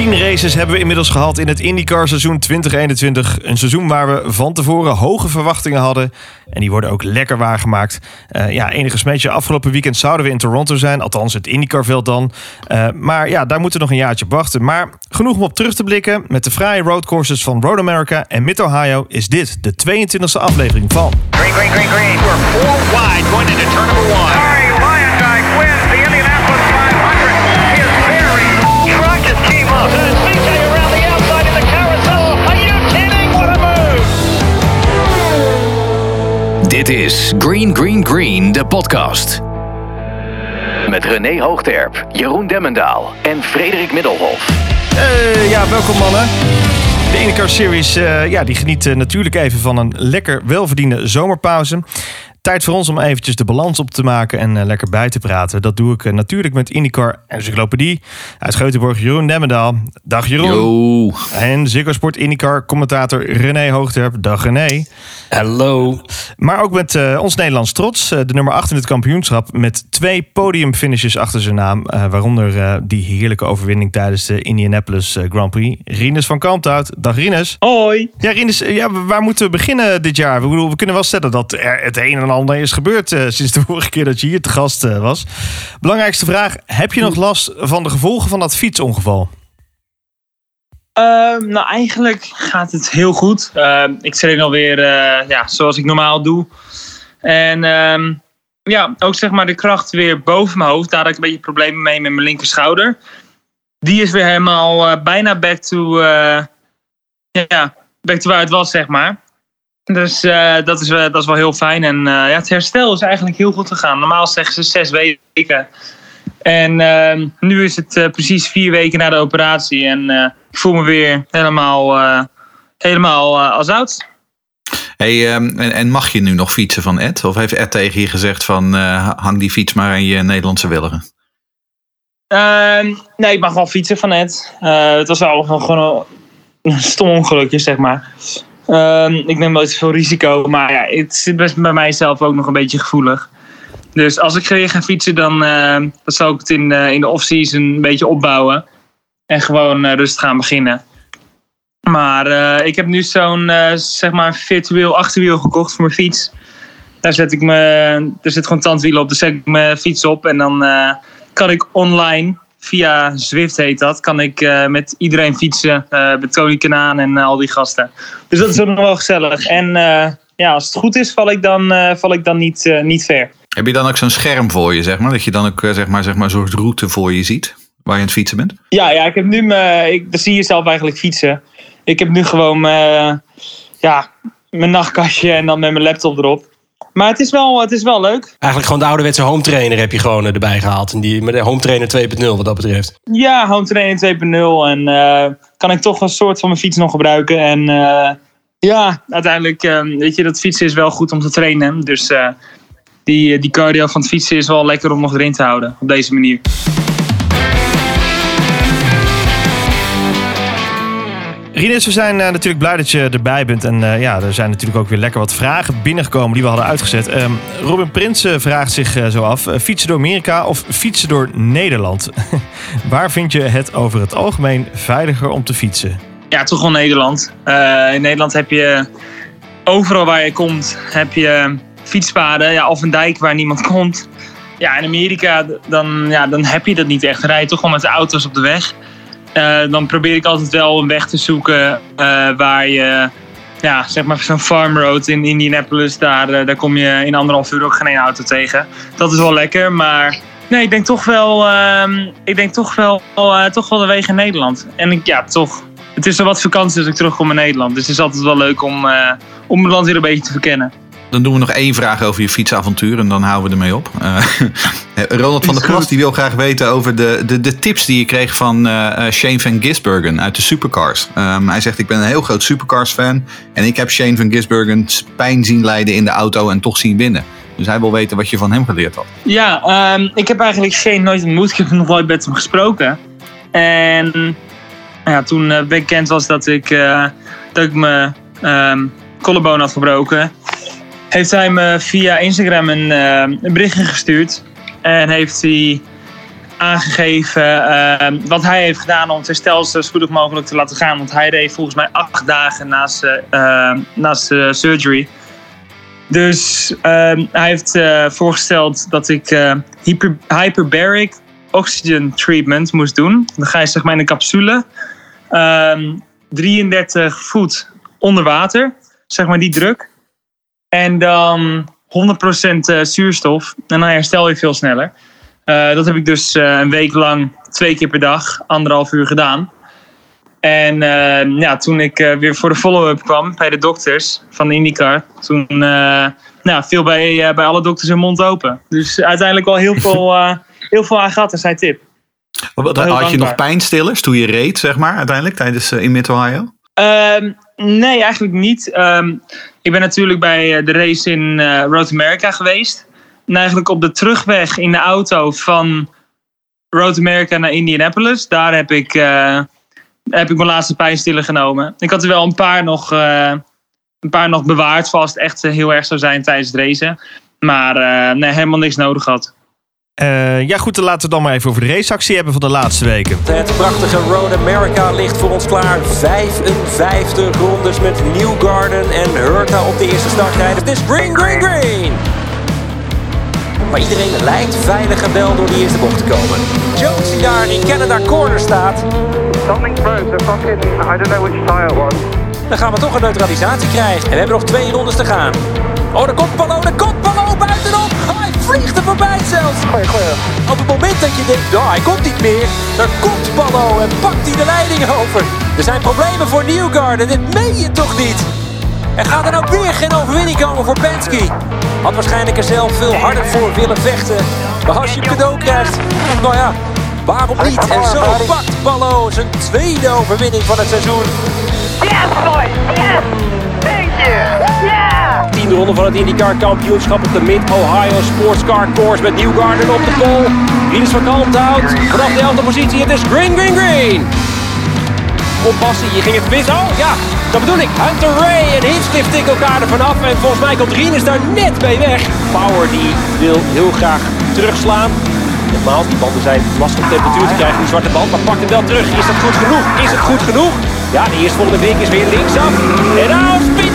Tien races hebben we inmiddels gehad in het IndyCar seizoen 2021. Een seizoen waar we van tevoren hoge verwachtingen hadden. En die worden ook lekker waargemaakt. Uh, ja, enige smetje afgelopen weekend zouden we in Toronto zijn. Althans, het IndyCar-veld dan. Uh, maar ja, daar moeten we nog een jaartje op wachten. Maar genoeg om op terug te blikken. Met de fraaie roadcourses van Road America en Mid-Ohio... is dit de 22e aflevering van... Green, green, green, green. We're four wide going into turn number one. Dit is Green Green Green, de podcast. Met René Hoogterp, Jeroen Demmendaal en Frederik Middelhof. Uh, ja, welkom mannen. De IndyCar Series uh, ja, die geniet uh, natuurlijk even van een lekker welverdiende zomerpauze. Tijd voor ons om eventjes de balans op te maken en uh, lekker bij te praten. Dat doe ik uh, natuurlijk met IndyCar Encyclopedie uit Geutenborg, Jeroen Nemmendaal. Dag Jeroen. Yo. En Ziggo Sport IndyCar commentator René Hoogterp. Dag René. Hallo. Maar ook met uh, ons Nederlands trots. de nummer 8 in het kampioenschap met twee podiumfinishes achter zijn naam. waaronder die heerlijke overwinning tijdens de Indianapolis Grand Prix. Rinus van Kalmthout. Dag Rinus. Hoi. Ja Rinus, ja, waar moeten we beginnen dit jaar? We, bedoel, we kunnen wel stellen dat er het een en ander is gebeurd uh, sinds de vorige keer dat je hier te gast uh, was. Belangrijkste vraag: heb je nog last van de gevolgen van dat fietsongeval? Uh, nou, eigenlijk gaat het heel goed. ik train alweer ja, zoals ik normaal doe. En ehm, ja, ook zeg maar de kracht weer boven mijn hoofd. Daar had ik een beetje problemen mee met mijn linker schouder. Die is weer helemaal bijna back to, ja, back to waar het was, zeg maar. Dus uh, dat, is, uh, dat is wel heel fijn. En uh, ja, het herstel is eigenlijk heel goed gegaan. Normaal zeggen ze zes weken. En ehm, nu is het precies vier weken na de operatie. En ik voel me weer helemaal, helemaal als oud. Hey, um, en, en, mag je nu nog fietsen van Ed? Of heeft Ed tegen je gezegd van hang die fiets maar aan je Nederlandse willigen? Ehm, nee, ik mag wel fietsen van Ed. het was wel gewoon een stom ongelukje, zeg maar. Um, ik neem wel te veel risico, maar ja, het zit best bij mijzelf ook nog een beetje gevoelig. Dus als ik weer ga fietsen, dan, uh, dan zal ik het in, uh, in de off-season een beetje opbouwen. En gewoon uh, rustig gaan beginnen. Maar uh, ik heb nu zo'n zeg maar virtueel achterwiel gekocht voor mijn fiets. Daar zet ik me, er zit gewoon tandwielen op, daar zet ik mijn fiets op. En dan kan ik online via Zwift heet dat, kan ik uh, met iedereen fietsen. Uh, met Tony Kanaan en uh, al die gasten. Dus dat is ook nog wel gezellig. En ja, als het goed is, val ik dan, val ik dan niet, niet ver. Heb je dan ook zo'n scherm voor je, zeg maar? Dat je dan ook zeg maar, zeg maar, soort route voor je ziet? Waar je aan het fietsen bent? Ja, ja ik heb nu. Ik, dan zie je zelf eigenlijk fietsen. Ik heb nu gewoon ja, mijn nachtkastje en dan met mijn laptop erop. Maar het is, wel, het is wel leuk. Eigenlijk gewoon de ouderwetse home trainer heb je gewoon erbij gehaald. En die, met de home trainer 2.0 wat dat betreft. Ja, home trainer 2.0. En uh, kan ik toch een soort van mijn fiets nog gebruiken. En uh, ja, uiteindelijk, uh, weet je, dat fietsen is wel goed om te trainen. Dus die, die cardio van het fietsen is wel lekker om nog erin te houden. Op deze manier. Rinus, we zijn uh, natuurlijk blij dat je erbij bent. En uh, ja, er zijn natuurlijk ook weer lekker wat vragen binnengekomen die we hadden uitgezet. Um, Robin Prinsen vraagt zich zo af: fietsen door Amerika of fietsen door Nederland? Waar vind je het over het algemeen veiliger om te fietsen? Ja, toch wel Nederland. in Nederland heb je overal waar je komt, heb je fietspaden. Ja, of een dijk waar niemand komt. Ja, in Amerika dan, ja, dan heb je dat niet echt. Dan rij je toch gewoon met de auto's op de weg. Uh, dan probeer ik altijd wel een weg te zoeken uh, waar je, ja, zeg maar zo'n farm road in Indianapolis, daar, uh, daar kom je in anderhalf uur ook geen auto tegen. Dat is wel lekker, maar nee, ik denk toch wel, ehm, ik denk toch wel, toch wel de wegen in Nederland. En ja, toch, het is wel wat vakantie als ik terugkom in Nederland. Dus het is altijd wel leuk om, om het land weer een beetje te verkennen. Dan doen we nog één vraag over je fietsavontuur en dan houden we ermee op. Uh, Ronald van der Plas die wil graag weten over de, de, de tips die je kreeg van uh, Shane van Gisbergen uit de Supercars. Um, hij zegt ik ben een heel groot Supercars fan en ik heb Shane van Gisbergen pijn zien lijden in de auto en toch zien winnen. Dus hij wil weten wat je van hem geleerd had. Ja, um, ik heb eigenlijk Shane nooit ontmoet. Ik heb nog nooit met hem gesproken. En ja, toen bekend was dat ik, dat ik mijn um, collarbone had gebroken heeft hij me via Instagram een, uh, een berichtje gestuurd. En heeft hij aangegeven eh, wat hij heeft gedaan om het herstel zo spoedig mogelijk te laten gaan. Want hij reed volgens mij acht dagen naast, uh, naast de surgery. Dus ehm, hij heeft eh, voorgesteld dat ik eh, hyper, hyperbaric oxygen treatment moest doen. Dan ga je zeg maar in een capsule. ehm, 33 voet onder water. Zeg maar die druk. En dan 100% eh, zuurstof. En dan herstel je veel sneller. Eh, dat heb ik dus eh, een week lang twee keer per dag, anderhalf uur gedaan. En eh, ja, toen ik eh, weer voor de follow-up kwam bij de dokters van de IndyCar, toen eh, nou, viel bij, eh, bij alle dokters hun mond open. Dus uiteindelijk wel heel veel, eh, heel veel aan gehad, en zijn tip. Had je nog pijnstillers toen je reed, zeg maar, uiteindelijk, tijdens in Mid-Ohio? Ehm, nee, eigenlijk niet. Ehm, ik ben natuurlijk bij eh, de race in eh, Road America geweest. En eigenlijk op de terugweg in de auto van Road America naar Indianapolis, daar heb ik, eh, heb ik mijn laatste pijnstiller genomen. Ik had er wel een paar nog, eh, een paar nog bewaard het echt heel erg zou zijn tijdens het racen. Maar nee, helemaal niks nodig had. Eh, ja, goed, dan laten we dan maar even over de raceactie hebben van de laatste weken. Het prachtige Road America ligt voor ons klaar. 55 rondes met Newgarden en Hurta op de eerste startrijder. Het is green, green, green. Maar iedereen lijkt veilig en wel door die eerste bocht te komen. Jones die daar in Canada Corner staat. Something broke. The fucking. I don't know which tire it was. Dan gaan we toch een neutralisatie krijgen. En we hebben nog twee rondes te gaan. Oh, daar komt Pallo, daar komt voorbij zelfs. Op het moment dat je denkt, oh, hij komt niet meer, dan komt Pallo en pakt hij de leiding over. Er zijn problemen voor Newgarden, dit meen je toch niet? Er gaat er nou weer geen overwinning komen voor Penske. Had waarschijnlijk er zelf veel harder voor willen vechten. Maar als je cadeau krijgt, nou ja, waarom niet? En zo pakt Pallo zijn tweede overwinning van het seizoen. Yes, boys. Yes. Thank you. Tiende ronde van het IndyCar kampioenschap op de Mid-Ohio Sports Car Course met Newgarden op de pole. Rinus van Kalmthout vanaf de 11e positie. Het is green, green, green. Oppassen, je ging het mis. Oh ja, dat bedoel ik. Hunter Ray en Hinchcliffe tikken elkaar er vanaf. En volgens mij komt Rinus daar net bij weg. Power die wil heel graag terugslaan. Nogmaals, die banden zijn lastig op temperatuur te krijgen, die zwarte band. Maar pakt hem wel terug. Is dat goed genoeg? Is het goed genoeg? Ja, de eerstvolgende week is weer linksaf. En hij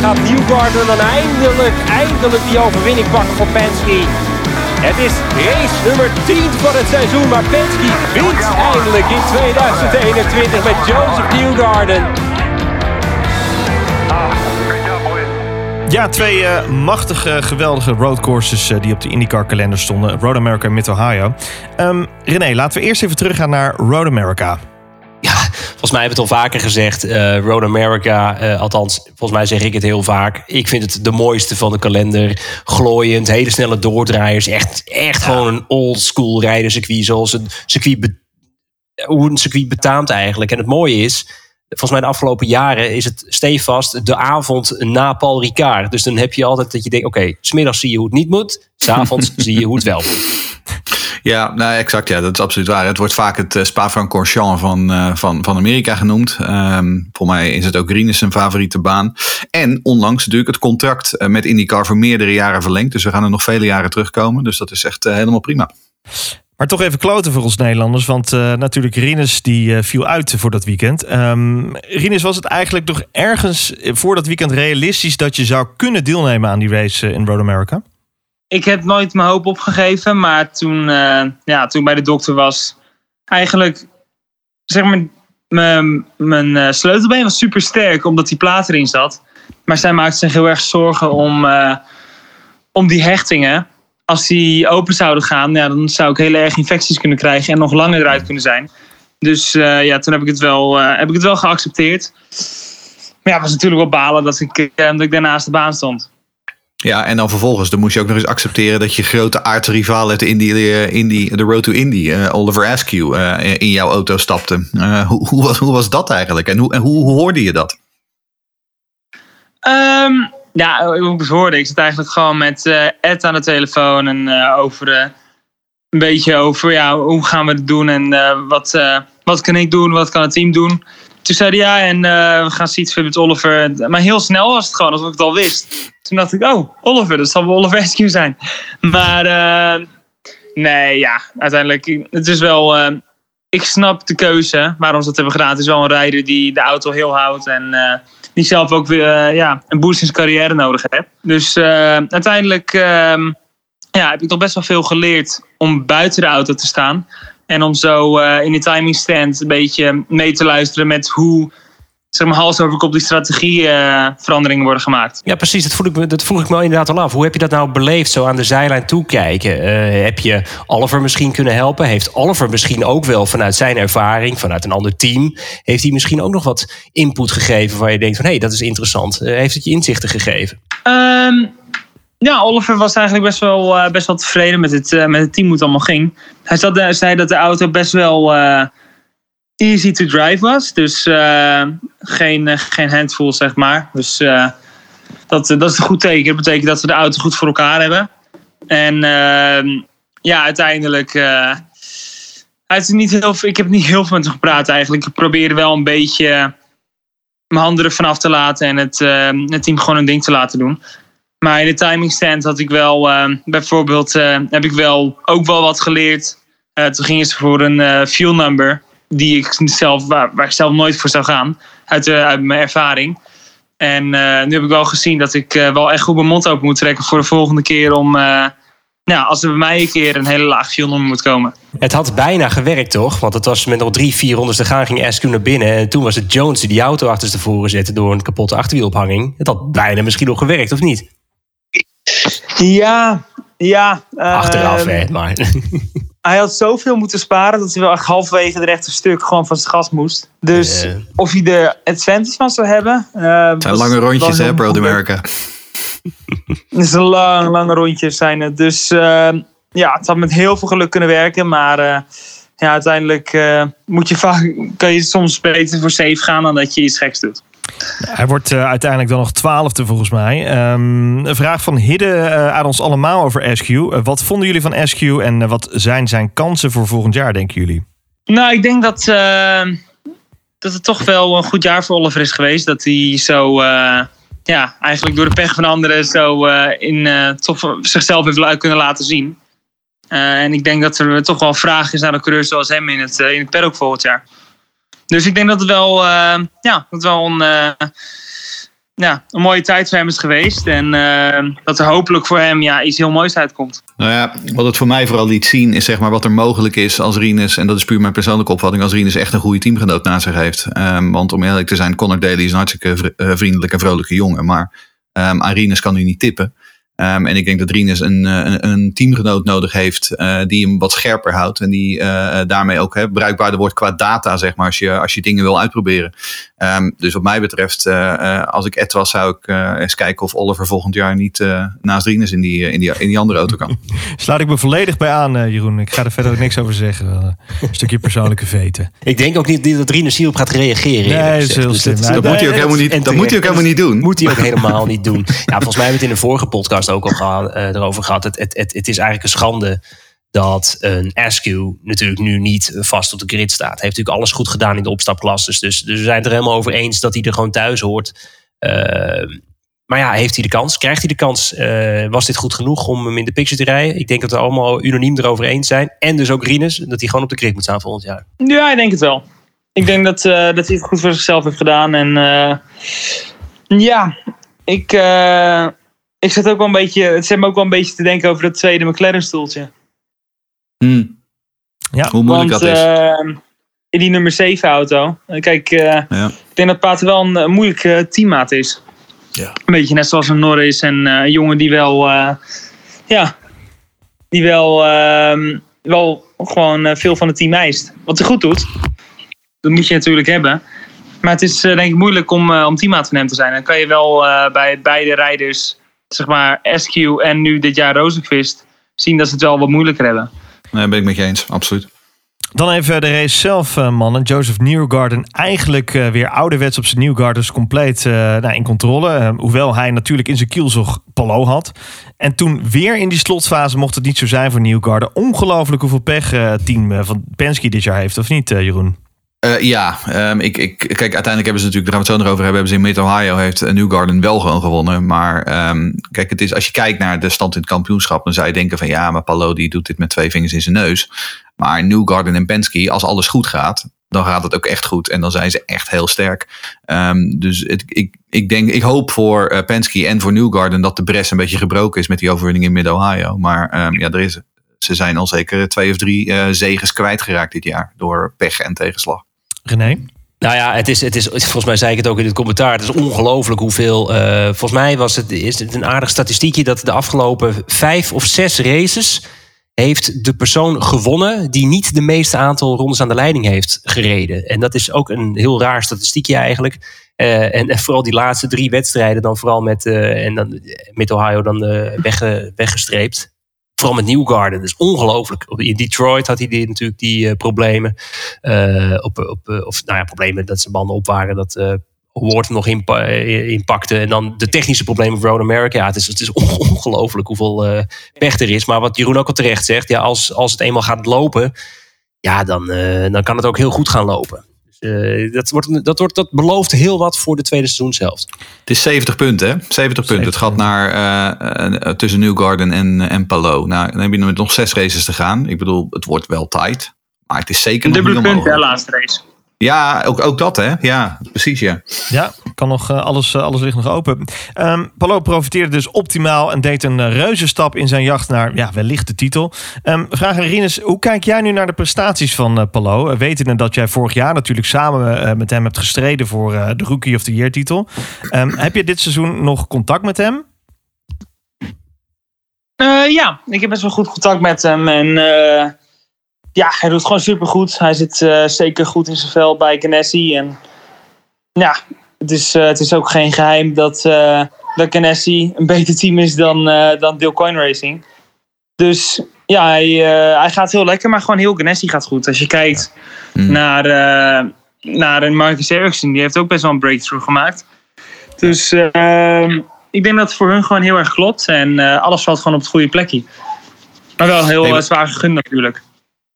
Gaat Newgarden dan eindelijk, eindelijk die overwinning pakken voor Penske. Het is race nummer 10 van het seizoen, maar Penske wint eindelijk in 2021 met Joseph Newgarden. Ja, twee eh, machtige, geweldige roadcourses eh, die op de IndyCar kalender stonden. Road America en Mid-Ohio. Ehm, René, laten we eerst even teruggaan naar Road America. Volgens mij hebben we het al vaker gezegd. eh, Road America, eh, althans, volgens mij zeg ik het heel vaak. Ik vind het de mooiste van de kalender. Glooiend, hele snelle doordraaiers. Echt, echt gewoon een old school rijdercircuit. Zoals een circuit, hoe een circuit betaamt eigenlijk. En het mooie is, volgens mij de afgelopen jaren is het stevast de avond na Paul Ricard. Dus dan heb je altijd dat je denkt, oké, smiddags zie je hoe het niet moet. S'avonds zie je hoe het wel moet. Ja, nou exact. Ja, dat is absoluut waar. Het wordt vaak het uh, Spa-Francorchamps van, uh, van, van Amerika genoemd. Um, voor mij is het ook Rinus zijn favoriete baan. En onlangs natuurlijk het contract uh, met IndyCar voor meerdere jaren verlengd. Dus we gaan er nog vele jaren terugkomen. Dus dat is echt helemaal prima. Maar toch even kloten voor ons Nederlanders. Want natuurlijk, Rinus die viel uit voor dat weekend. Um, Rinus, was het eigenlijk nog ergens voor dat weekend realistisch dat je zou kunnen deelnemen aan die race in Road America? Ik heb nooit mijn hoop opgegeven, maar toen, uh, ja, toen bij de dokter was, eigenlijk, zeg maar, mijn, mijn uh, sleutelbeen was super sterk omdat die plaat erin zat. Maar zij maakte zich heel erg zorgen om, uh, om die hechtingen. Als die open zouden gaan, ja, dan zou ik heel erg infecties kunnen krijgen en nog langer eruit kunnen zijn. Dus ja, toen heb ik het wel, heb ik het wel geaccepteerd. Maar ja, het was natuurlijk wel balen ik, dat ik daarnaast de baan stond. Ja, en dan vervolgens, dan moest je ook nog eens accepteren dat je grote aardrivaal uit in die, die, de Road to Indy, uh, Oliver Askew, uh, in jouw auto stapte. hoe, hoe, was, hoe was dat eigenlijk en hoe, en hoe, hoorde je dat? Um, ja, hoe hoorde. Ik zat eigenlijk gewoon met Ed aan de telefoon en over een beetje over ja, hoe gaan we het doen en wat, wat kan ik doen, wat kan het team doen. Toen zei hij ja, en we gaan iets met Oliver. Maar heel snel was het gewoon, alsof ik het al wist. Toen dacht ik, oh, Oliver, dat zal wel Oliver Askew zijn. Maar nee, ja, uiteindelijk. Het is wel. eh, ik snap de keuze waarom ze dat hebben gedaan. Het is wel een rijder die de auto heel houdt. En eh, die zelf ook weer eh, ja, een boost in zijn carrière nodig heeft. Dus eh, uiteindelijk ehm, ja, heb ik toch best wel veel geleerd om buiten de auto te staan. En om zo eh, in de timing stand een beetje mee te luisteren met hoe zeg maar, hals over kop die strategieveranderingen worden gemaakt. Ja, precies. Dat, voel ik me, dat vroeg ik me inderdaad al af. Hoe heb je dat nou beleefd, zo aan de zijlijn toekijken? Eh, heb je Oliver misschien kunnen helpen? Heeft Oliver misschien ook wel vanuit zijn ervaring, vanuit een ander team... heeft hij misschien ook nog wat input gegeven waar je denkt van... hé, hey, dat is interessant. Eh, heeft het je inzichten gegeven? Ehm, ja, Oliver was eigenlijk best wel, eh, best wel tevreden met het, eh, met het team hoe het allemaal ging. Hij zat, eh, zei dat de auto best wel easy to drive was. Dus geen, geen handful, zeg maar. Dus dat, dat is een goed teken. Dat betekent dat we de auto goed voor elkaar hebben. En ehm, ja, uiteindelijk... niet heel, ik heb niet heel veel met hem gepraat eigenlijk. Ik probeerde wel een beetje mijn handen ervan af te laten en het, het team gewoon een ding te laten doen. Maar in de timing stand had ik wel, eh, bijvoorbeeld, eh, heb ik wel ook wel wat geleerd. Eh, toen gingen ze voor een eh, fuel number, die ik zelf, waar, ik zelf nooit voor zou gaan, uit, eh, mijn ervaring. En nu heb ik wel gezien dat ik wel echt goed mijn mond open moet trekken voor de volgende keer om, ja, als er bij mij een keer een hele laag fuel number moet komen. Het had bijna gewerkt, toch? Want het was met nog drie, vier rondes te gaan, ging Askew naar binnen. En toen was het Jones die die auto achterstevoren zette door een kapotte achterwielophanging. Het had bijna misschien nog gewerkt, of niet? Ja, ja. eh, Achteraf, hè, maar... Hij had zoveel moeten sparen dat hij wel echt halverwege het rechte stuk gewoon van zijn gas moest. Dus of hij er advantage van zou hebben. eh, Het zijn was lange rondjes, hè, moeilijk. America. Het is een lang, lange rondjes zijn het. Dus eh, ja, het had met heel veel geluk kunnen werken. Maar eh, ja, uiteindelijk eh, moet je vaak, kan je soms beter voor safe gaan dan dat je iets geks doet. Hij wordt eh, uiteindelijk dan nog twaalfde volgens mij. Ehm, een vraag van Hidde eh, aan ons allemaal over SQ. Eh, wat vonden jullie van SQ en wat zijn zijn kansen voor volgend jaar, denken jullie? Nou, ik denk dat, dat het toch wel een goed jaar voor Oliver is geweest. Dat hij zo, ja, eigenlijk door de pech van anderen zo in, toch zichzelf heeft kunnen laten zien. En ik denk dat er toch wel vraag is naar een coureur zoals hem in het, in het paddock volgend jaar. Dus ik denk dat het wel, eh, ja, dat wel een, eh, een mooie tijd voor hem is geweest. En eh, dat er hopelijk voor hem ja, iets heel moois uitkomt. Nou ja, wat het voor mij vooral liet zien is zeg maar wat er mogelijk is als Rinus, en dat is puur mijn persoonlijke opvatting, als Rinus echt een goede teamgenoot naast zich heeft. Ehm, want om eerlijk te zijn, Connor Daly is een hartstikke vri- vriendelijke en vrolijke jongen, maar ehm, aan Rinus kan hij niet tippen. Ehm, en ik denk dat Rinus een, eh, een, een teamgenoot nodig heeft eh, die hem wat scherper houdt. En die eh, daarmee ook hè, bruikbaarder wordt qua data, zeg maar, als je, als je dingen wil uitproberen. Ehm, dus wat mij betreft, eh, eh, als ik Ed was, zou ik eh, eens kijken of Oliver volgend jaar niet eh, naast Rinus in die, in, die, in die andere auto kan. Sluit ik me volledig bij aan, eh, Jeroen. Ik ga er verder ook niks over zeggen. Wel, Een stukje persoonlijke veten. Ik denk ook niet dat Rinus hierop gaat reageren. Nee, dat heel Dus slim. Nou, Dat moet hij ook en helemaal niet, dat moet hij ook helemaal niet doen. Moet hij ook helemaal niet doen. Ja, volgens mij hebben we het in de vorige podcast ook al gehad, eh, erover gehad. Het, het, het, het is eigenlijk een schande dat een Askew natuurlijk nu niet vast op de grid staat. Hij heeft natuurlijk alles goed gedaan in de opstapklasses. Dus, dus we zijn het er helemaal over eens dat hij er gewoon thuis hoort. Eh, maar ja, heeft hij de kans? Krijgt hij de kans? Eh, was dit goed genoeg om hem in de picture te rijden? Ik denk dat we allemaal unaniem erover eens zijn. En dus ook Rinus, dat hij gewoon op de grid moet staan volgend jaar. Ja, ik denk het wel. Ik denk dat, eh, dat hij het goed voor zichzelf heeft gedaan. En ja, ik, ik zit ook wel een beetje. Het zet me ook wel een beetje te denken over dat tweede McLaren-stoeltje. Hmm. Ja, Hoe moeilijk Want dat is. eh, in die nummer 7 auto. Kijk, eh, Ja. ik denk dat Pater wel een, eh, moeilijke teammaat is. Ja. Een beetje net zoals een Norris en eh, een jongen die wel. eh, ja, die wel, ehm, wel gewoon eh, veel van het team eist. Wat hij goed doet. Dat moet je natuurlijk hebben. Maar het is denk ik moeilijk om, om teammaat van hem te zijn. Dan kan je wel eh, bij beide rijders, zeg maar SQ en nu dit jaar Rosenquist, zien dat ze het wel wat moeilijker hebben. Nee, ben ik met je eens, absoluut. Dan even de race zelf, eh, mannen. Joseph Newgarden eigenlijk eh, weer ouderwets op zijn Newgardens compleet eh, nou, in controle. Hoewel hij natuurlijk in zijn kielzog Palo had. En toen weer in die slotfase mocht het niet zo zijn voor Newgarden. Ongelooflijk hoeveel pech eh, het team van Penske dit jaar heeft, of niet, Jeroen? Eh, ja, ehm, ik, ik, kijk, uiteindelijk hebben ze natuurlijk, daar gaan we het zo nog over hebben, hebben ze in Mid-Ohio heeft eh, Newgarden wel gewoon gewonnen. Maar ehm, kijk, het is, als je kijkt naar de stand in het kampioenschap, dan zou je denken van ja, maar Palo die doet dit met twee vingers in zijn neus. Maar Newgarden en Penske, als alles goed gaat, dan gaat het ook echt goed. En dan zijn ze echt heel sterk. Ehm, dus het, ik, ik, denk, ik hoop voor uh, Penske en voor Newgarden dat de bres een beetje gebroken is met die overwinning in Mid-Ohio. Maar ja, er is, ze zijn al zeker twee of drie uh, zegens kwijtgeraakt dit jaar door pech en tegenslag. René? Nou ja, het is, het is, volgens mij zei ik het ook in het commentaar. Het is ongelooflijk hoeveel. Uh, volgens mij was het, is het een aardig statistiekje dat de afgelopen vijf of zes races. heeft de persoon gewonnen die niet de meeste aantal rondes aan de leiding heeft gereden. En dat is ook een heel raar statistiekje eigenlijk. Uh, en, vooral die laatste drie wedstrijden, dan vooral met, uh, en dan, met Ohio dan wegge, weggestreept vooral met Newgarden. Dat is ongelooflijk. In Detroit had hij natuurlijk die uh, problemen. Uh, op, op, of nou ja, problemen dat zijn banden op waren. Dat uh, Ward nog inpa inpakte. En dan de technische problemen van Road America. Ja, het is, het is ongelooflijk hoeveel pech er is. Maar wat Jeroen ook al terecht zegt. Ja, als, als het eenmaal gaat lopen. Ja, dan, dan kan het ook heel goed gaan lopen. Uh, dat, wordt, dat, wordt, dat belooft heel wat voor de tweede seizoenshelft. Het is 70 punten, hè? 70 punten. Het gaat naar uh, uh, tussen Newgarden en, en Palo. Nou, dan heb je nog zes races te gaan. Ik bedoel, het wordt wel tight. Maar het is zeker een dubbele punt, de laatste race. Ja, ook, ook dat hè. Ja, precies ja. Ja, kan nog, uh, alles, uh, alles ligt nog open. Um, Palo profiteerde dus optimaal en deed een uh, reuze stap in zijn jacht naar ja, wellicht de titel. Um, vraag aan Rinus, hoe kijk jij nu naar de prestaties van Palo? Wetende dat jij vorig jaar natuurlijk samen met hem hebt gestreden voor de Rookie of the Year titel. Um, heb je dit seizoen nog contact met hem? ja, ik heb best wel goed contact met hem en ja, hij doet gewoon supergoed. Hij zit uh, zeker goed in zijn vel bij Ganassi. En ja, het is, uh, het is ook geen geheim dat, uh, dat Ganassi een beter team is dan, dan Coin Racing. Dus ja, hij, hij gaat heel lekker, maar gewoon heel Ganassi gaat goed. Als je kijkt mm. naar, naar een Marcus Ericsson, die heeft ook best wel een breakthrough gemaakt. Dus ehm, ik denk dat het voor hun gewoon heel erg klopt. En alles valt gewoon op het goede plekje. Maar wel heel zwaar gegund natuurlijk.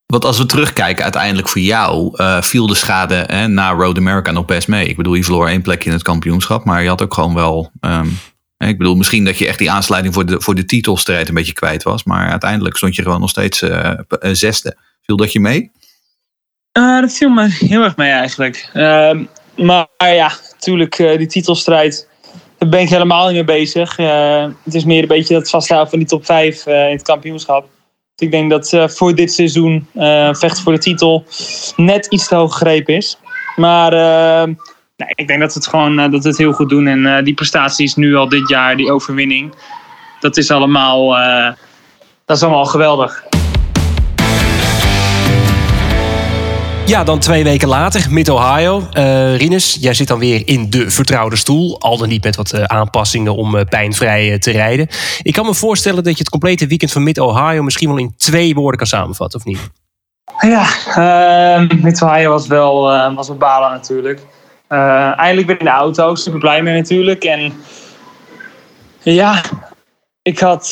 Want als we terugkijken, uiteindelijk voor jou uh, viel de schade hè, na Road America nog best mee. Ik bedoel, je verloor één plekje in het kampioenschap, maar je had ook gewoon wel. Um, ik bedoel, misschien dat je echt die aansluiting voor de, voor de titelstrijd een beetje kwijt was. Maar uiteindelijk stond je gewoon nog steeds uh, zesde. Viel dat je mee? Uh, dat viel me heel erg mee eigenlijk. Uh, maar ja, natuurlijk, die titelstrijd. Daar ben ik helemaal niet mee bezig. het is meer een beetje dat vasthouden van die top 5 in het kampioenschap. Ik denk dat uh, voor dit seizoen uh, vecht voor de titel net iets te hoog gegrepen is. Maar nee, ik denk dat we het gewoon dat het heel goed doen. En die prestaties nu al dit jaar, die overwinning, dat is allemaal, dat is allemaal geweldig. Ja, dan twee weken later, Mid-Ohio. Uh, Rinus, jij zit dan weer in de vertrouwde stoel. Al dan niet met wat uh, aanpassingen om uh, pijnvrij te rijden. Ik kan me voorstellen dat je het complete weekend van Mid-Ohio... misschien wel in twee woorden kan samenvatten, of niet? Ja, ehm, Mid-Ohio was wel, was wel balen natuurlijk. eindelijk weer in de auto, super blij mee natuurlijk. En ja, ik had...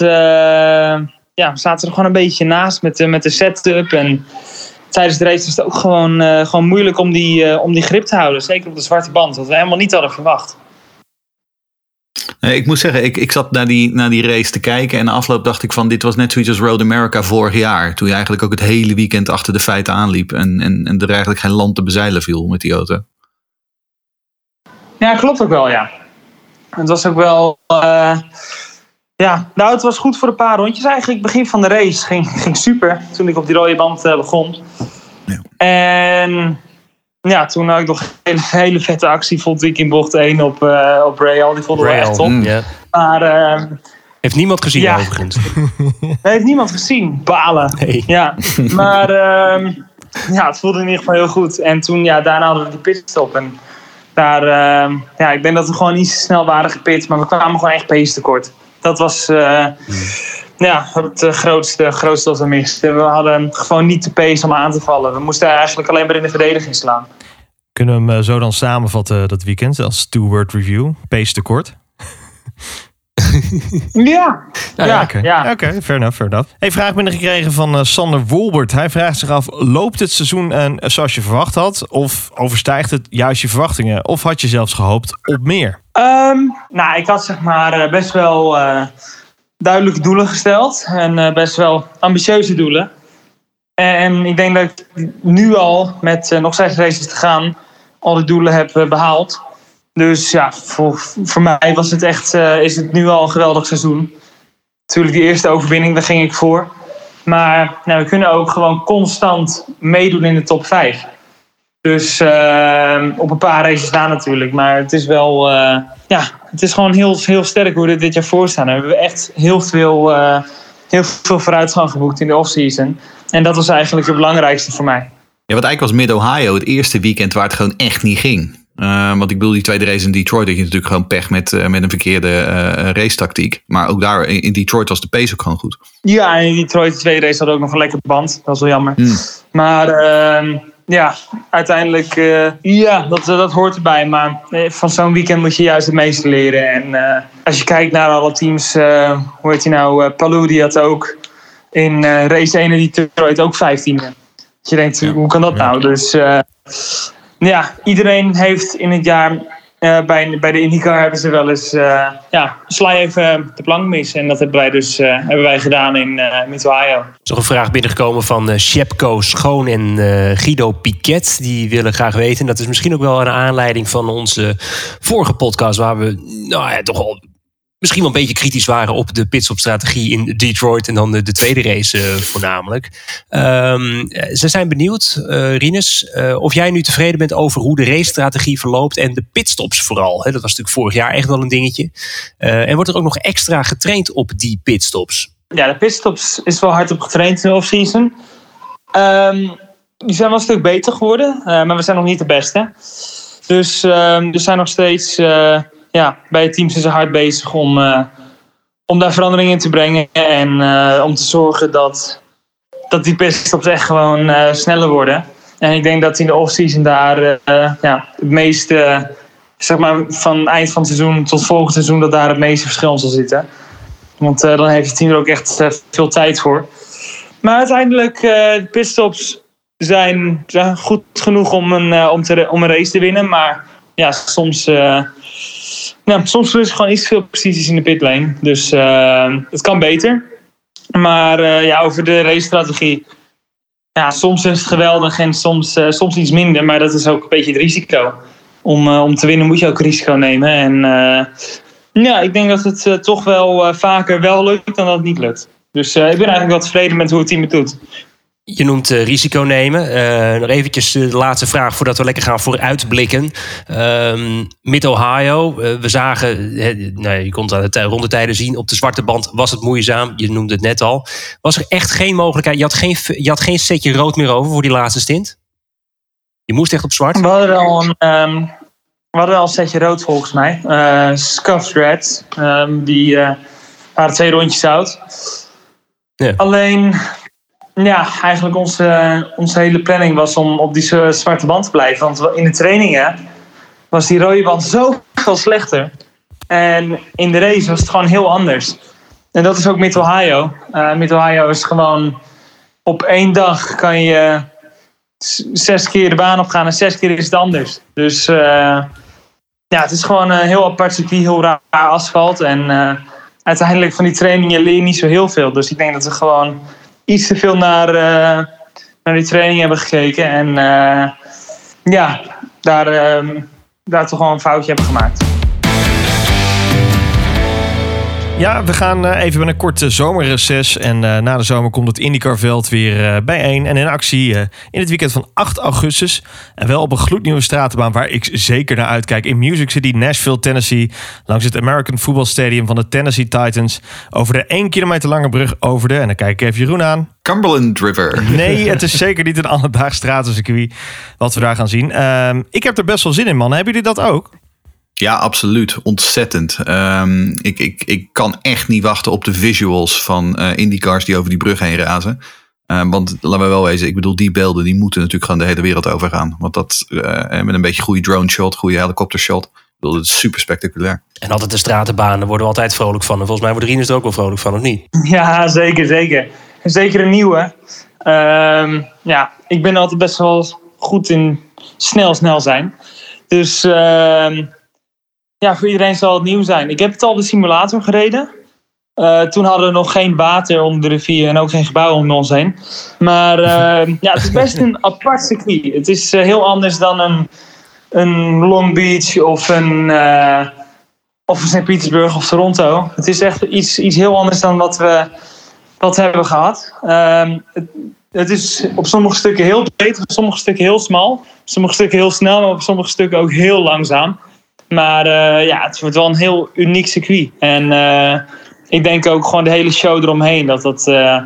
ja, we zaten er gewoon een beetje naast met, met de setup en tijdens de race was het ook gewoon, uh, gewoon moeilijk om die, uh, om die grip te houden. Zeker op de zwarte band, wat we helemaal niet hadden verwacht. Ik moet zeggen, ik, ik zat naar die, naar die race te kijken. En na afloop dacht ik van, dit was net zoiets als Road America vorig jaar. Toen je eigenlijk ook het hele weekend achter de feiten aanliep. En, en, en er eigenlijk geen land te bezeilen viel met die auto. Ja, klopt ook wel, ja. Het was ook wel... Uh, ja, nou, het was goed voor een paar rondjes eigenlijk. Begin van de race ging, ging super. Toen ik op die rode band uh, begon. Ja. En ja, toen had ik nog een hele, vette actie. Vond ik in bocht 1 op, uh, op Rail. Die vonden we echt top. Mm, yeah. Maar... Uh, heeft niemand gezien ja. overigens? heeft niemand gezien. Balen. Nee. Ja, maar uh, ja, het voelde in ieder geval heel goed. En toen, ja, daarna hadden we die pitstop. En daar, uh, ja, ik denk dat we gewoon niet zo snel waren gepit. Maar we kwamen gewoon echt pace tekort dat was uh, ja, het uh, grootste, grootste wat we misten. We hadden gewoon niet de pace om aan te vallen. We moesten eigenlijk alleen maar in de verdediging slaan. Kunnen we hem eh, zo dan samenvatten dat weekend als two-word review? Pace tekort? Ja, Ja, ja, Oké, ja. Oké, fair enough, fair enough. Hey, vraag binnengekregen van eh, Sander Wolbert. Hij vraagt zich af, loopt het seizoen eh, zoals je verwacht had? Of overstijgt het juist je verwachtingen? Of had je zelfs gehoopt op meer? Ehm, nou, ik had zeg maar eh, best wel duidelijke doelen gesteld. En best wel ambitieuze doelen. En ik denk dat ik nu al, met nog zes races te gaan, al die doelen heb eh, behaald. Dus ja, voor, voor mij was het echt, eh, is het nu al een geweldig seizoen. Natuurlijk, die eerste overwinning, daar ging ik voor. Maar nou, we kunnen ook gewoon constant meedoen in de top 5. Dus eh, op een paar races na natuurlijk. Maar het is wel, eh, ja, het is gewoon heel, heel sterk hoe we dit jaar voor staan. We hebben echt heel veel, eh, heel veel vooruitgang geboekt in de offseason. En dat was eigenlijk het belangrijkste voor mij. Ja, wat eigenlijk was Mid-Ohio het eerste weekend waar het gewoon echt niet ging. Eh, want ik bedoel, die tweede race in Detroit had je natuurlijk gewoon pech met, eh, met een verkeerde eh racetactiek. Maar ook daar in Detroit was de pace ook gewoon goed. Ja, in Detroit de tweede race had ook nog een lekker band. Dat is wel jammer. Hmm. Maar ehm, ja, uiteindelijk, eh, ja, dat, dat hoort erbij. Maar van zo'n weekend moet je juist het meeste leren. En als je kijkt naar alle teams, hoe heet hij nou? Uh, Palou, die had ook in race 1 in Detroit ook 15e. Dat je denkt, hoe kan dat nou? Dus ja, iedereen heeft in het jaar... eh, bij, bij de IndyCar hebben ze wel eens... eh, ja, sla even de plank mis. En dat hebben wij dus eh, hebben wij gedaan in eh Mid-Ohio. Er is nog een vraag binnengekomen van eh Shepko Schoon en eh, Guido Piquet. Die willen graag weten. En dat is misschien ook wel een aanleiding van onze vorige podcast. Waar we nou ja, toch al misschien wel een beetje kritisch waren op de pitstopstrategie in Detroit. En dan de, de tweede race eh, voornamelijk. Ehm, eh, ze zijn benieuwd, eh Rinus, of jij nu tevreden bent over hoe de racestrategie verloopt. En de pitstops vooral. Dat was natuurlijk vorig jaar echt wel een dingetje. En wordt er ook nog extra getraind op die pitstops? Ja, de pitstops is wel hard op getraind in de offseason. Ehm die zijn wel een stuk beter geworden, maar we zijn nog niet de beste. Dus ehm er zijn nog steeds, ja, bij het team zijn ze hard bezig om, eh, om daar verandering in te brengen. En eh, om te zorgen dat, dat die pitstops echt gewoon eh, sneller worden. En ik denk dat in de offseason daar ja, het meeste, zeg maar van eind van het seizoen tot volgend seizoen, dat daar het meeste verschil zal zitten. Want eh, dan heeft het team er ook echt veel tijd voor. Maar uiteindelijk, eh de pitstops zijn, goed genoeg om een, om, te, om een race te winnen. Maar ja, soms, ja, soms verliezen ze gewoon iets veel posities in de pitlane. Dus eh, het kan beter. Maar eh, ja, over de racestrategie. Ja, soms is het geweldig en soms, eh, soms iets minder. Maar dat is ook een beetje het risico. Om, om te winnen moet je ook risico nemen. En ja, ik denk dat het toch wel vaker wel lukt dan dat het niet lukt. Dus ik ben eigenlijk wel tevreden met hoe het team het doet. Je noemt eh, risico nemen. Eh, nog eventjes eh, de laatste vraag voordat we lekker gaan vooruitblikken. Ehm Mid-Ohio, we zagen, nee, je kon het aan de tij- rondetijden zien, op de zwarte band was het moeizaam. Je noemde het net al. Was er echt geen mogelijkheid, je had geen, je had geen setje rood meer over voor die laatste stint? Je moest echt op zwart? We hadden al een, ehm, we hadden al een setje rood volgens mij. Eh Scuffed Red. Ehm, die waren twee rondjes oud. Ja. Alleen, ja, eigenlijk onze, onze hele planning was om op die zwarte band te blijven. Want in de trainingen was die rode band zoveel slechter. En in de race was het gewoon heel anders. En dat is ook Mid-Ohio. Eh Mid-Ohio is gewoon... Op één dag kan je zes keer de baan opgaan en zes keer is het anders. Dus eh, ja, het is gewoon een heel apart circuit, heel raar asfalt. En eh, uiteindelijk van die trainingen leer je niet zo heel veel. Dus ik denk dat we gewoon iets te veel naar, eh, naar die training hebben gekeken. En eh, ja, daar, ehm, daar toch wel een foutje hebben gemaakt. Ja, we gaan eh, even met een kort eh, zomerreces. En eh, na de zomer komt het IndyCar-veld weer eh, bijeen. En in actie in het weekend van 8 augustus. En wel op een gloednieuwe stratenbaan waar ik zeker naar uitkijk. In Music City, Nashville, Tennessee. Langs het American Football Stadium van de Tennessee Titans. Over de 1 kilometer lange brug over de... En dan kijk ik even Jeroen aan. Cumberland River. Nee, het is zeker niet een alledaags stratencircuit wat we daar gaan zien. Ehm, ik heb er best wel zin in, man. Hebben jullie dat ook? Ja, absoluut. Ontzettend. Ehm, ik, ik, ik kan echt niet wachten op de visuals van eh IndyCars die over die brug heen razen. Ehm, want laten we wel wezen, ik bedoel, die beelden die moeten natuurlijk gewoon de hele wereld over gaan. Want dat eh, met een beetje goede drone shot, goede helikopter shot, bedoel, Het is super spectaculair. En altijd de stratenbanen worden we altijd vrolijk van. En volgens mij wordt Rinus er ook wel vrolijk van, of niet? Ja, zeker, zeker. Zeker een nieuwe. Ehm, ja, ik ben altijd best wel goed in snel, snel zijn. Dus ehm, ja, voor iedereen zal het nieuw zijn. Ik heb het al de simulator gereden. Eh, toen hadden we nog geen water onder de rivier en ook geen gebouw om ons heen. Maar ehm, ja, het is best een apart circuit. Het is eh, heel anders dan een, een Long Beach of een, eh, of een St. Petersburg of Toronto. Het is echt iets, iets heel anders dan wat we, wat we hebben gehad. Ehm, het, het is op sommige stukken heel breed, op sommige stukken heel smal. Op sommige stukken heel snel, maar op sommige stukken ook heel langzaam. Maar eh, ja, het wordt wel een heel uniek circuit. En eh, ik denk ook gewoon de hele show eromheen. Dat het, eh,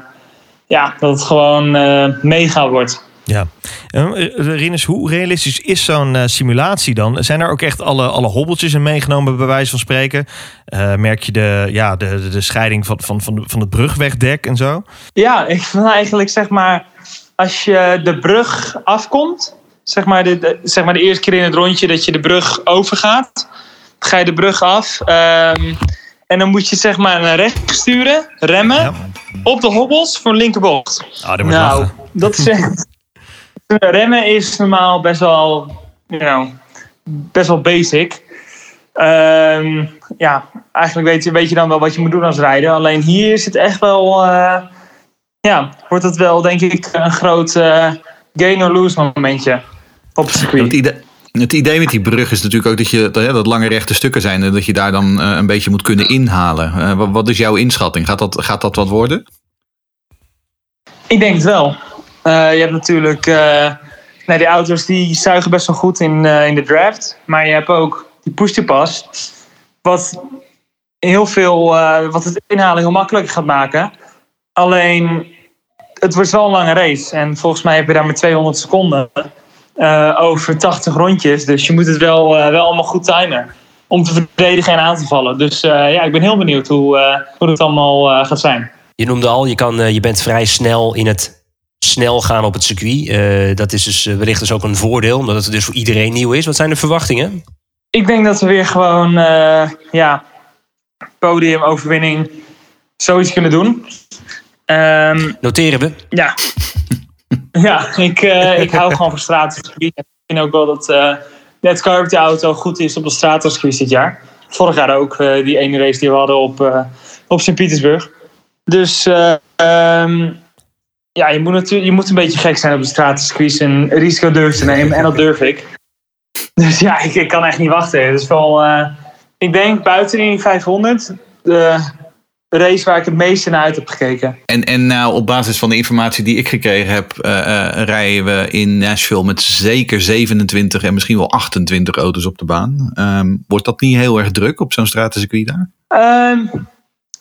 ja, dat het gewoon eh, mega wordt. Ja. Uh, Rinus, hoe realistisch is zo'n simulatie dan? Zijn er ook echt alle, alle hobbeltjes in meegenomen, bij wijze van spreken? Eh, merk je de, ja, de, de, de scheiding van, van, van, van het brugwegdek en zo? Ja, ik vind eigenlijk zeg maar, als je de brug afkomt, zeg maar de, de- zeg maar de eerste keer in het rondje dat je de brug overgaat, ga je de brug af. ehm, en dan moet je zeg maar naar rechts sturen, remmen, Ja. op de hobbels voor een linkerbocht. Ah, dat Nou, lachen. dat is echt... Remmen is normaal best wel, you know, best wel basic. Ehm, ja, eigenlijk weet je, weet je dan wel wat je moet doen als rijder. Alleen hier is het echt wel... eh, ja, wordt het wel denk ik een groot eh, gain or lose momentje op het circuit. Het idee, het idee met die brug is natuurlijk ook dat, je, dat, hè, dat lange rechte stukken zijn. En dat je daar dan eh, een beetje moet kunnen inhalen. Eh, wat, wat is jouw inschatting? Gaat dat, gaat dat wat worden? Ik denk het wel. Eh, je hebt natuurlijk... eh nee, die auto's die zuigen best wel goed in, eh, in de draft. Maar je hebt ook die push-to-pass. Wat heel veel... eh, wat het inhalen heel makkelijk gaat maken. Alleen, het wordt wel een lange race. En volgens mij heb je daar maar 200 seconden. Eh, over 80 rondjes. Dus je moet het wel, eh, wel allemaal goed timen. Om te verdedigen en aan te vallen. Dus eh, ja, ik ben heel benieuwd hoe, hoe het allemaal gaat zijn. Je noemde al, je, kan, je bent vrij snel in het snel gaan op het circuit. Dat is dus wellicht dus ook een voordeel, omdat het dus voor iedereen nieuw is. Wat zijn de verwachtingen? Ik denk dat we weer gewoon, ja, podium, overwinning, zoiets kunnen doen. Ehm, Noteren we. ja, ja ik, eh, ik hou gewoon van stratencircuit. Ik vind ook wel dat eh Net Carpet de auto goed is op de stratencircuit dit jaar. Vorig jaar ook, eh, die ene race die we hadden op, op Sint-Petersburg. Dus eh, ehm, ja, je moet, natuurlijk, je moet een beetje gek zijn op de stratencircuits en risico durven te nemen. En dat durf ik. Dus ja, ik, ik kan echt niet wachten. Het is wel, ik denk buiten die 500, de race waar ik het meeste naar uit heb gekeken. En, en nou, op basis van de informatie die ik gekregen heb, eh, eh, rijden we in Nashville met zeker 27 en misschien wel 28 auto's op de baan. Ehm, wordt dat niet heel erg druk op zo'n stratencircuit daar? Ehm,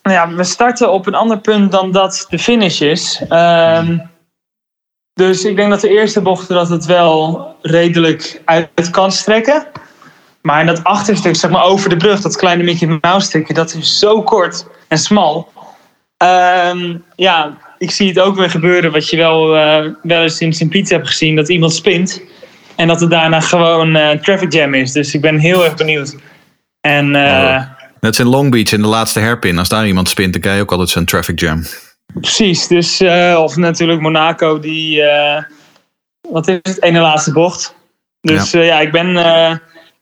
nou ja, we starten op een ander punt dan dat de finish is. Ehm, dus ik denk dat de eerste bochten dat het wel redelijk uit kan strekken. Maar in dat achterstuk, zeg maar over de brug, dat kleine Mickey Mouse stukje, dat is zo kort en smal. Ehm, ja, ik zie het ook weer gebeuren wat je wel, eh, wel eens in Sint-Piet hebt gezien, dat iemand spint. En dat er daarna gewoon eh traffic jam is. Dus ik ben heel erg benieuwd. En eh. Net is in Long Beach in de laatste herpin. Als daar iemand spint, dan krijg je ook altijd zo'n traffic jam. Precies, dus, of natuurlijk Monaco, die, wat is het, ene laatste bocht. Dus ja, ja ik ben,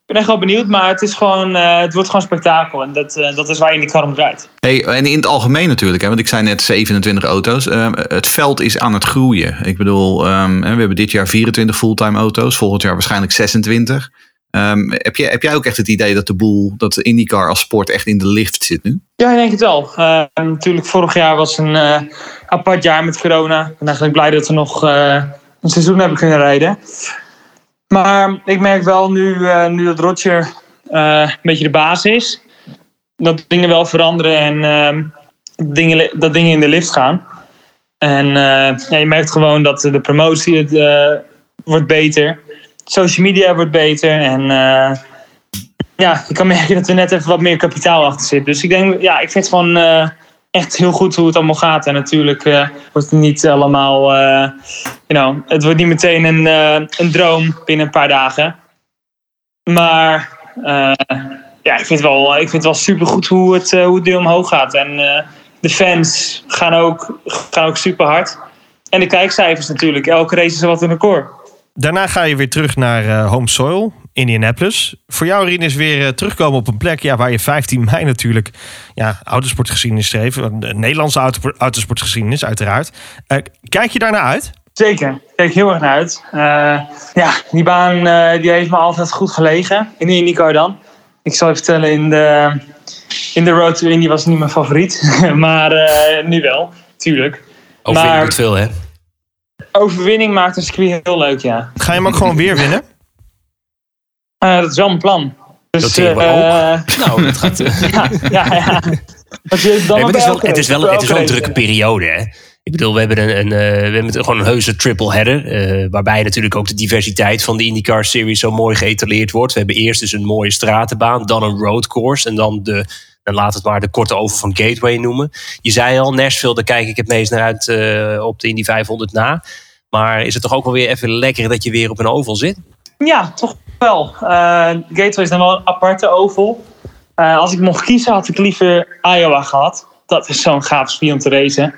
ik ben echt wel benieuwd, maar het, is gewoon, eh, het wordt gewoon spektakel. En dat, eh, dat is waar je niet om draait. Hey, en in het algemeen natuurlijk, hè, want ik zei net 27 auto's. Ehm, het veld is aan het groeien. Ik bedoel, ehm, we hebben dit jaar 24 fulltime auto's. Volgend jaar waarschijnlijk 26. Ehm, heb, jij, heb jij ook echt het idee dat de boel, dat de IndyCar als sport echt in de lift zit nu? Ja, ik denk het wel. Natuurlijk, vorig jaar was een eh, apart jaar met corona. Ik ben eigenlijk blij dat we nog een seizoen hebben kunnen rijden. Maar ik merk wel nu, eh, nu dat Roger eh, een beetje de baas is, dat dingen wel veranderen en ehm, dingen, dat dingen in de lift gaan. En eh, ja, je merkt gewoon dat de promotie het, wordt beter. Social media wordt beter. En ja, je kan merken dat er net even wat meer kapitaal achter zit. Dus ik denk, ja, ik vind eh, echt heel goed hoe het allemaal gaat. En natuurlijk eh, wordt het niet allemaal, eh, you know, het wordt niet meteen een, eh, een droom binnen een paar dagen. Maar ja, ik vind, wel, ik vind het wel supergoed hoe het, hoe het nu omhoog gaat. En de fans gaan ook, gaan ook super hard. En de kijkcijfers natuurlijk. Elke race is wat een record. Daarna ga je weer terug naar home soil, Indianapolis. Voor jou, Rien, is weer eh, terugkomen op een plek ja, waar je 15 mei natuurlijk ja, autosportgeschiedenis schreef. De Nederlandse auto, autosportgeschiedenis, uiteraard. Eh, kijk je daarnaar uit? Zeker, ik kijk heel erg naar uit. Eh, ja, die baan eh, die heeft me altijd goed gelegen. In de IndyCar dan. Ik zal je vertellen, in de, in de Road to Indy was het niet mijn favoriet. maar eh, nu wel, tuurlijk. Overwinning Maar- doet veel, hè? Overwinning maakt een circuit heel leuk, ja. Ga je hem ook gewoon weer winnen? Eh, dat is wel mijn plan. Dus, Noteren we eh, Nou, dat gaat... eh, ja, ja, ja. Want je dan Nee, het is wel, het is wel, het is wel een drukke periode. Hè? Ik bedoel, we hebben, een, een, eh, we hebben gewoon een heuse triple header. eh, waarbij natuurlijk ook de diversiteit van de IndyCar Series zo mooi geëtaleerd wordt. We hebben eerst dus een mooie stratenbaan, dan een roadcourse. En dan de, dan laat het maar de korte over van Gateway noemen. Je zei al, Nashville, daar kijk ik het meest naar uit eh, op de Indy 500 na. Maar is het toch ook wel weer even lekker dat je weer op een oval zit? Ja, toch wel. Eh Gateway is dan wel een aparte oval. Eh, als ik mocht kiezen, had ik liever Iowa gehad. Dat is zo'n gaaf spier om te racen.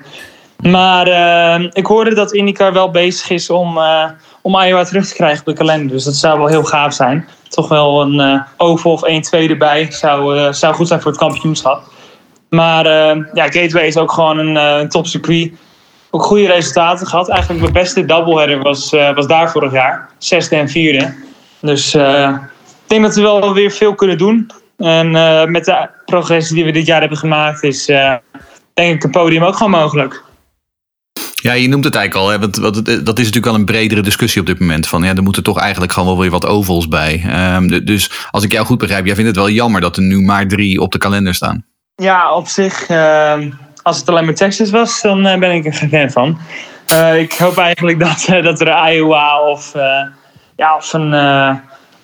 Maar eh, ik hoorde dat IndyCar wel bezig is om, om Iowa terug te krijgen op de kalender. Dus dat zou wel heel gaaf zijn. Toch wel een eh, oval of 1-2 erbij zou, zou goed zijn voor het kampioenschap. Maar ja, Gateway is ook gewoon een, top circuit. Ook goede resultaten gehad. Eigenlijk mijn beste doubleheader was, was daar vorig jaar. Zesde en vierde. Dus eh, ik denk dat we wel weer veel kunnen doen. En eh, met de progressie die we dit jaar hebben gemaakt, is eh, denk ik een podium ook gewoon mogelijk. Ja, je noemt het eigenlijk al. Hè? Want, het- dat is natuurlijk wel een bredere discussie op dit moment. Van, ja, er moeten toch eigenlijk gewoon wel weer wat ovals bij. Ehm, dus als ik jou goed begrijp, jij vindt het wel jammer dat er nu maar drie op de kalender staan. Ja, op zich, eh, als het alleen maar Texas was, dan ben ik er geen fan van. Ik hoop eigenlijk dat, dat er Iowa of, ja, of een eh,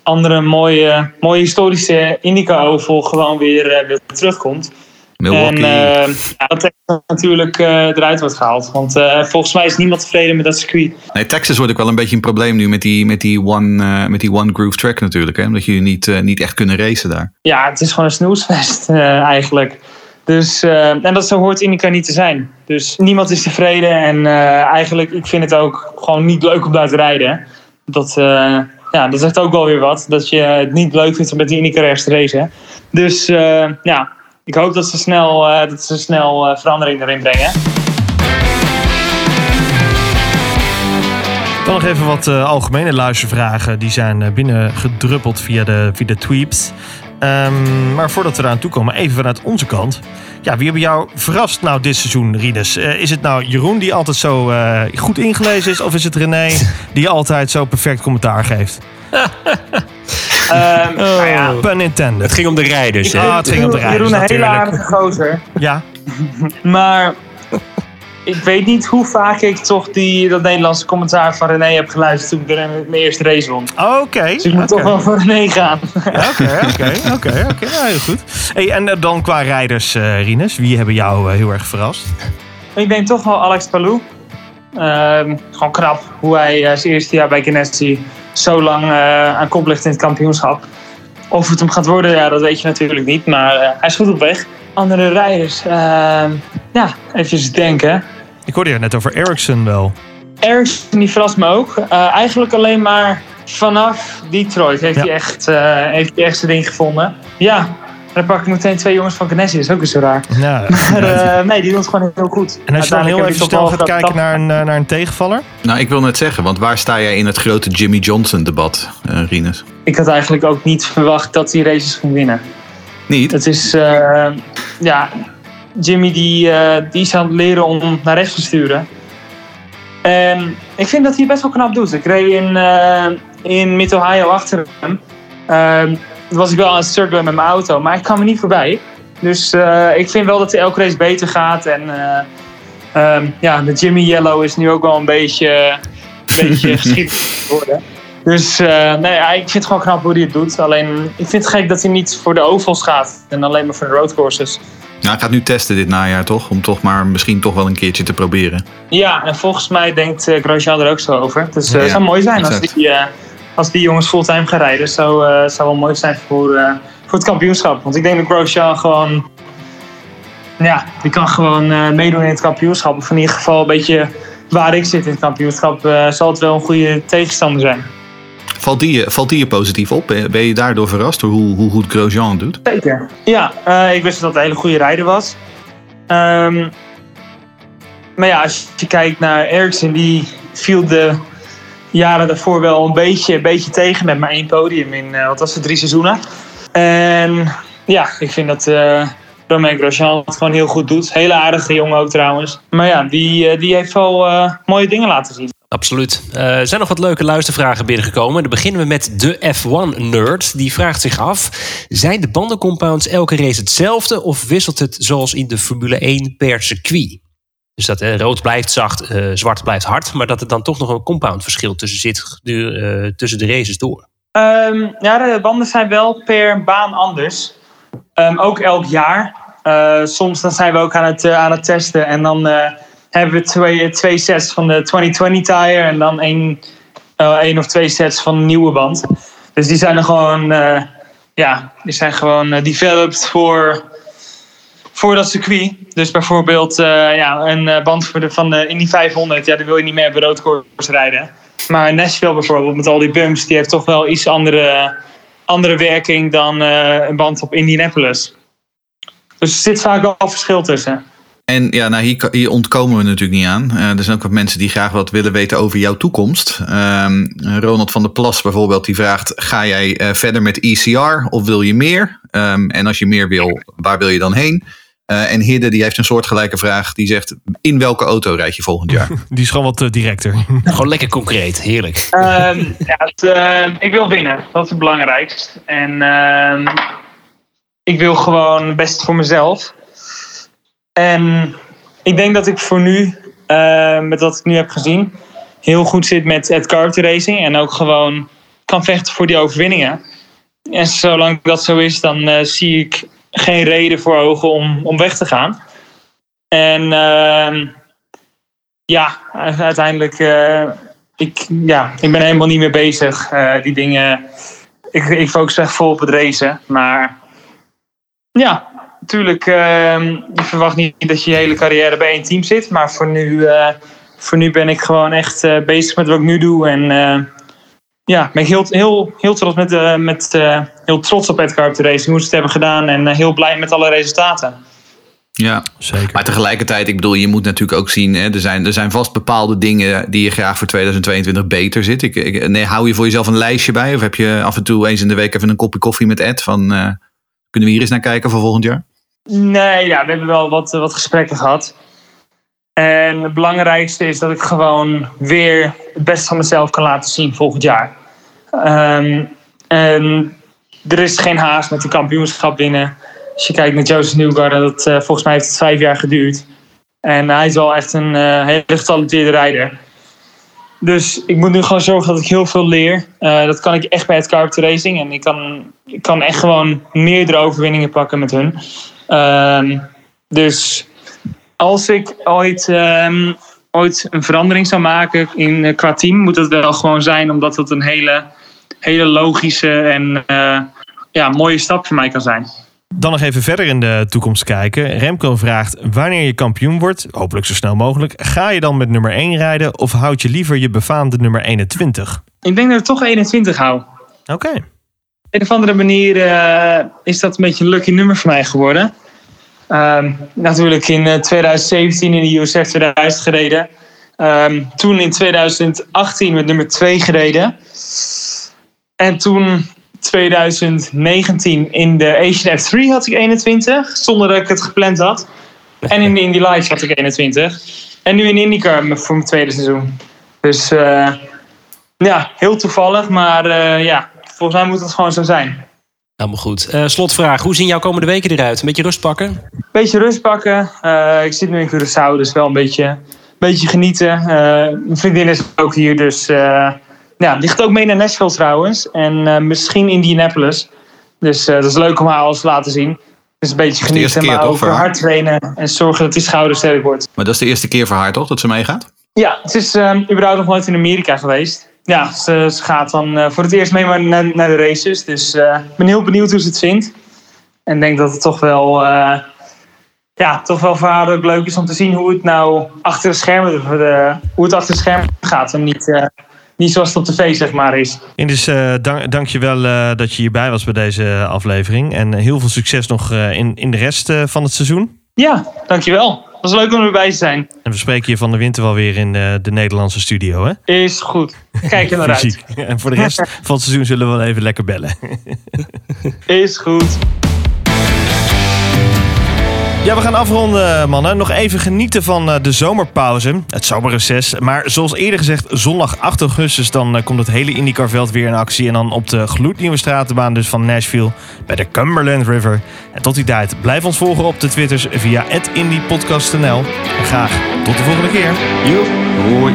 andere mooie, mooie historische Indica-oval gewoon weer, eh, weer terugkomt. Milwaukee. En eh, ja, dat Texas natuurlijk eruit wordt gehaald. Want volgens mij is niemand tevreden met dat circuit. Nee, Texas wordt ook wel een beetje een probleem nu met die, met die, one, met die one groove track natuurlijk. Hè? Omdat jullie niet, niet echt kunnen racen daar. Ja, het is gewoon een snoesfest eigenlijk. Dus, en dat zo hoort Indica niet te zijn. Dus niemand is tevreden. En eigenlijk, ik vind het ook gewoon niet leuk om daar te rijden. Dat, eh, ja, dat zegt ook wel weer wat. Dat je het niet leuk vindt om met die race te racen. Dus eh, ja, ik hoop dat ze snel, eh, dat ze snel verandering erin brengen. Dan nog even wat algemene luistervragen. Die zijn eh, binnengedruppeld via de, via de tweets. Ehm, maar voordat we eraan toe komen, even vanuit onze kant. Ja, wie hebben jou verrast nou dit seizoen, Rinus? Eh, is het nou Jeroen die altijd zo eh, goed ingelezen is? Of is het René die altijd zo perfect commentaar geeft? Ehm, nou ja, Pun intended. Het ging om de rijders. hè? Ah, het ging om de rijders Jeroen een hele aardige gozer. Ja, Maar ik weet niet hoe vaak ik toch die, dat Nederlandse commentaar van René heb geluisterd toen ik er mijn eerste race won. oké. Dus ik moet toch wel voor René gaan. Oké, oké, oké, oké. Heel goed. Hey, en eh, dan qua rijders, eh Rinus, wie hebben jou eh, heel erg verrast? ik denk toch wel Alex Palou. Ehm, gewoon knap hoe hij zijn eerste jaar bij Ganassi zo lang aan kop ligt in het kampioenschap. Of het hem gaat worden, ja, dat weet je natuurlijk niet. Maar hij is goed op weg. Andere rijders, ehm, ja, even denken. Ik hoorde je net over Ericsson wel. Ericsson die verrast me ook. Eh, eigenlijk alleen maar vanaf Detroit heeft, Ja. hij echt, eh, heeft hij echt zijn ding gevonden. Ja, dan pak ik meteen twee jongens van Ganassi. Dat is ook eens zo raar. Ja, Maar eh, nee, die doen het gewoon heel goed. En als je dan heel even snel gaat kijken naar een, naar een tegenvaller. Nou, ik wil net zeggen, want waar sta jij in het grote Jimmy Johnson debat, eh Rinus? Ik had eigenlijk ook niet verwacht dat hij races ging winnen. Niet? Het is, eh, ja, Jimmy die, eh, die is aan het leren om naar rechts te sturen. En ik vind dat hij best wel knap doet. Ik reed in, eh, in Mid-Ohio achter hem. Ehm, toen was ik wel aan het cirkelen met mijn auto, maar ik kwam er niet voorbij. Dus eh, ik vind wel dat hij elke race beter gaat. En eh, ehm, ja, de Jimmy Yellow is nu ook wel een beetje, een beetje geschikt geworden. Dus nee, ik vind het gewoon knap hoe hij het doet. Alleen, ik vind het gek dat hij niet voor de ovals gaat. En alleen maar voor de roadcourses. Nou, hij gaat nu testen dit najaar toch? Om toch maar misschien toch wel een keertje te proberen. Ja, en volgens mij denkt uh, Grosjean er ook zo over. Dus eh, Ja, het zou mooi zijn als hij, eh, als die jongens fulltime gaan rijden, zou, zou wel mooi zijn voor, voor het kampioenschap. Want ik denk dat Grosjean gewoon, ja, die kan gewoon meedoen in het kampioenschap. Of in ieder geval een beetje waar ik zit in het kampioenschap, zal het wel een goede tegenstander zijn. Valt die, valt die je positief op? Ben je daardoor verrast door hoe, hoe goed Grosjean doet? Zeker. Ja, eh, ik wist dat het een hele goede rijder was. Ehm, maar ja, als je kijkt naar Ericsson, die viel de jaren daarvoor wel een beetje, een beetje tegen met maar één podium in, eh, wat was het, drie seizoenen. En ja, ik vind dat eh Romain Grosjean het gewoon heel goed doet. Hele aardige jongen ook trouwens. Maar ja, die, die heeft wel mooie dingen laten zien. Absoluut. Eh, er zijn nog wat leuke luistervragen binnengekomen. Dan beginnen we met de F1-nerd. Die vraagt zich af: zijn de bandencompounds elke race hetzelfde of wisselt het zoals in de Formule 1 per circuit? Dus dat eh, rood blijft zacht, eh, zwart blijft hard, maar dat er dan toch nog een compoundverschil tussen zit eh, tussen de races door. Ehm, ja, de banden zijn wel per baan anders. Ehm, ook elk jaar. Soms dan zijn we ook aan het, aan het testen. En dan hebben we twee, twee sets van de 2020 tire. En dan één, eh, één of twee sets van een nieuwe band. Dus die zijn er gewoon, eh, ja, die zijn gewoon eh, developed voor, voor dat circuit. Dus bijvoorbeeld ja, een band voor de, van de Indy 500. Ja, die wil je niet meer op roodkoers rijden. Maar Nashville bijvoorbeeld, met al die bumps, die heeft toch wel iets andere, andere werking dan een band op Indianapolis. Dus er zit vaak wel verschil tussen. En ja, nou, hier, hier ontkomen we natuurlijk niet aan. Eh, er zijn ook wat mensen die graag wat willen weten over jouw toekomst. Ehm, Ronald van der Plas bijvoorbeeld, die vraagt... ga jij eh, verder met ECR of wil je meer? Ehm, en als je meer wil, waar wil je dan heen? Eh, en Hidde, die heeft een soortgelijke vraag. Die zegt, in welke auto rijd je volgend jaar? Die is gewoon wat directer. Gewoon lekker concreet, heerlijk. Ehm, ja, het, ik wil winnen, dat is het belangrijkst. En ehm, ik wil gewoon het beste voor mezelf. En ik denk dat ik voor nu, eh, met wat ik nu heb gezien, heel goed zit met het character racing. En ook gewoon kan vechten voor die overwinningen. En zolang dat zo is, dan eh, zie ik geen reden voor ogen om, om weg te gaan. En ehm, ja, uiteindelijk, eh, ik, ja, ik ben helemaal niet meer bezig. die dingen, ik, ik focus echt vol op het racen. Maar ja, natuurlijk, ehm, je verwacht niet dat je je hele carrière bij één team zit. Maar voor nu, eh, voor nu ben ik gewoon echt eh, bezig met wat ik nu doe. En eh, ja, ben ik heel, heel, heel trots, met, eh, met, eh, heel trots op Edgar op de race. Hoe ze het hebben gedaan. En heel blij met alle resultaten. Ja, Zeker. maar tegelijkertijd, ik bedoel, je moet natuurlijk ook zien... Hè, er, zijn, er zijn vast bepaalde dingen die je graag voor 2022 beter zit. Ik, ik, nee, hou je voor jezelf een lijstje bij? Of heb je af en toe eens in de week even een kopje koffie met Ed? Van, eh, kunnen we hier eens naar kijken voor volgend jaar? Nee, ja, we hebben wel wat, wat gesprekken gehad. En het belangrijkste is dat ik gewoon weer het beste van mezelf kan laten zien volgend jaar. Ehm, en er is geen haast met een kampioenschap winnen. Als je kijkt naar Joseph Newgarden, dat, eh, volgens mij heeft het vijf jaar geduurd. En hij is wel echt een eh, hele getalenteerde rijder. Dus ik moet nu gewoon zorgen dat ik heel veel leer. Eh, dat kan ik echt bij het Carpet Racing. En ik kan, ik kan echt gewoon meerdere overwinningen pakken met hun. Ehm, dus als ik ooit, ehm, ooit een verandering zou maken in, eh, qua team, moet het wel gewoon zijn omdat het een hele, hele logische en eh, ja, mooie stap voor mij kan zijn. Dan nog even verder in de toekomst kijken. Remco vraagt wanneer je kampioen wordt, hopelijk zo snel mogelijk. Ga je dan met nummer 1 rijden of houd je liever je befaamde nummer 21? Ik denk dat ik toch 21 hou. Oké. Een of andere manier eh, is dat een beetje een lucky nummer voor mij geworden. Ehm, natuurlijk in eh, 2017 in de USF 2000 gereden. Ehm, toen in 2018 met nummer 2 gereden. En toen 2019 in de Asian F3 had ik 21, zonder dat ik het gepland had. En in de Indy Lights had ik 21. En nu in IndyCar voor mijn tweede seizoen. Dus eh, ja, heel toevallig, maar eh, ja, volgens mij moet het gewoon zo zijn. Helemaal goed. Eh, slotvraag. Hoe zien jouw komende weken eruit? Een beetje rust pakken? Beetje rust pakken. Eh, ik zit nu in Curaçao, dus wel een beetje, beetje genieten. Eh, mijn vriendin is ook hier, dus eh, ja, die gaat ook mee naar Nashville trouwens. En eh, misschien Indianapolis. Dus eh, dat is leuk om haar alles te laten zien. Dus een beetje is de eerste genieten, keer maar ook haar? hard trainen. En zorgen dat die schouder sterk wordt. Maar dat is de eerste keer voor haar toch, dat ze meegaat? Ja, het is ehm überhaupt nog nooit in Amerika geweest. Ja, ze, ze gaat dan eh, voor het eerst mee naar, naar de races. Dus eh, ik ben heel benieuwd hoe ze het vindt. En denk dat het toch wel, eh, ja, toch wel voor haar ook leuk is om te zien hoe het nou achter de schermen, hoe het achter de schermen gaat. En niet, niet zoals het op tv zeg maar is. Indus, eh dank, dank je wel dat je hierbij was bij deze aflevering. En heel veel succes nog in, in de rest van het seizoen. Ja, dankjewel. Was leuk om erbij te zijn. En we spreken je van de winter wel weer in eh, de Nederlandse studio. Hè? Is goed. Kijk er naar uit. En voor de rest van het seizoen zullen we wel even lekker bellen. Is goed. Ja, we gaan afronden, mannen. Nog even genieten van eh, de zomerpauze. Het zomerreces. Maar zoals eerder gezegd, zondag 8 augustus... dan eh, komt het hele IndyCar-veld weer in actie. En dan op de gloednieuwe stratenbaan dus van Nashville... bij de Cumberland River. En tot die tijd, blijf ons volgen op de Twitters... via @indypodcast.nl. En graag tot de volgende keer. Joep. Hoi.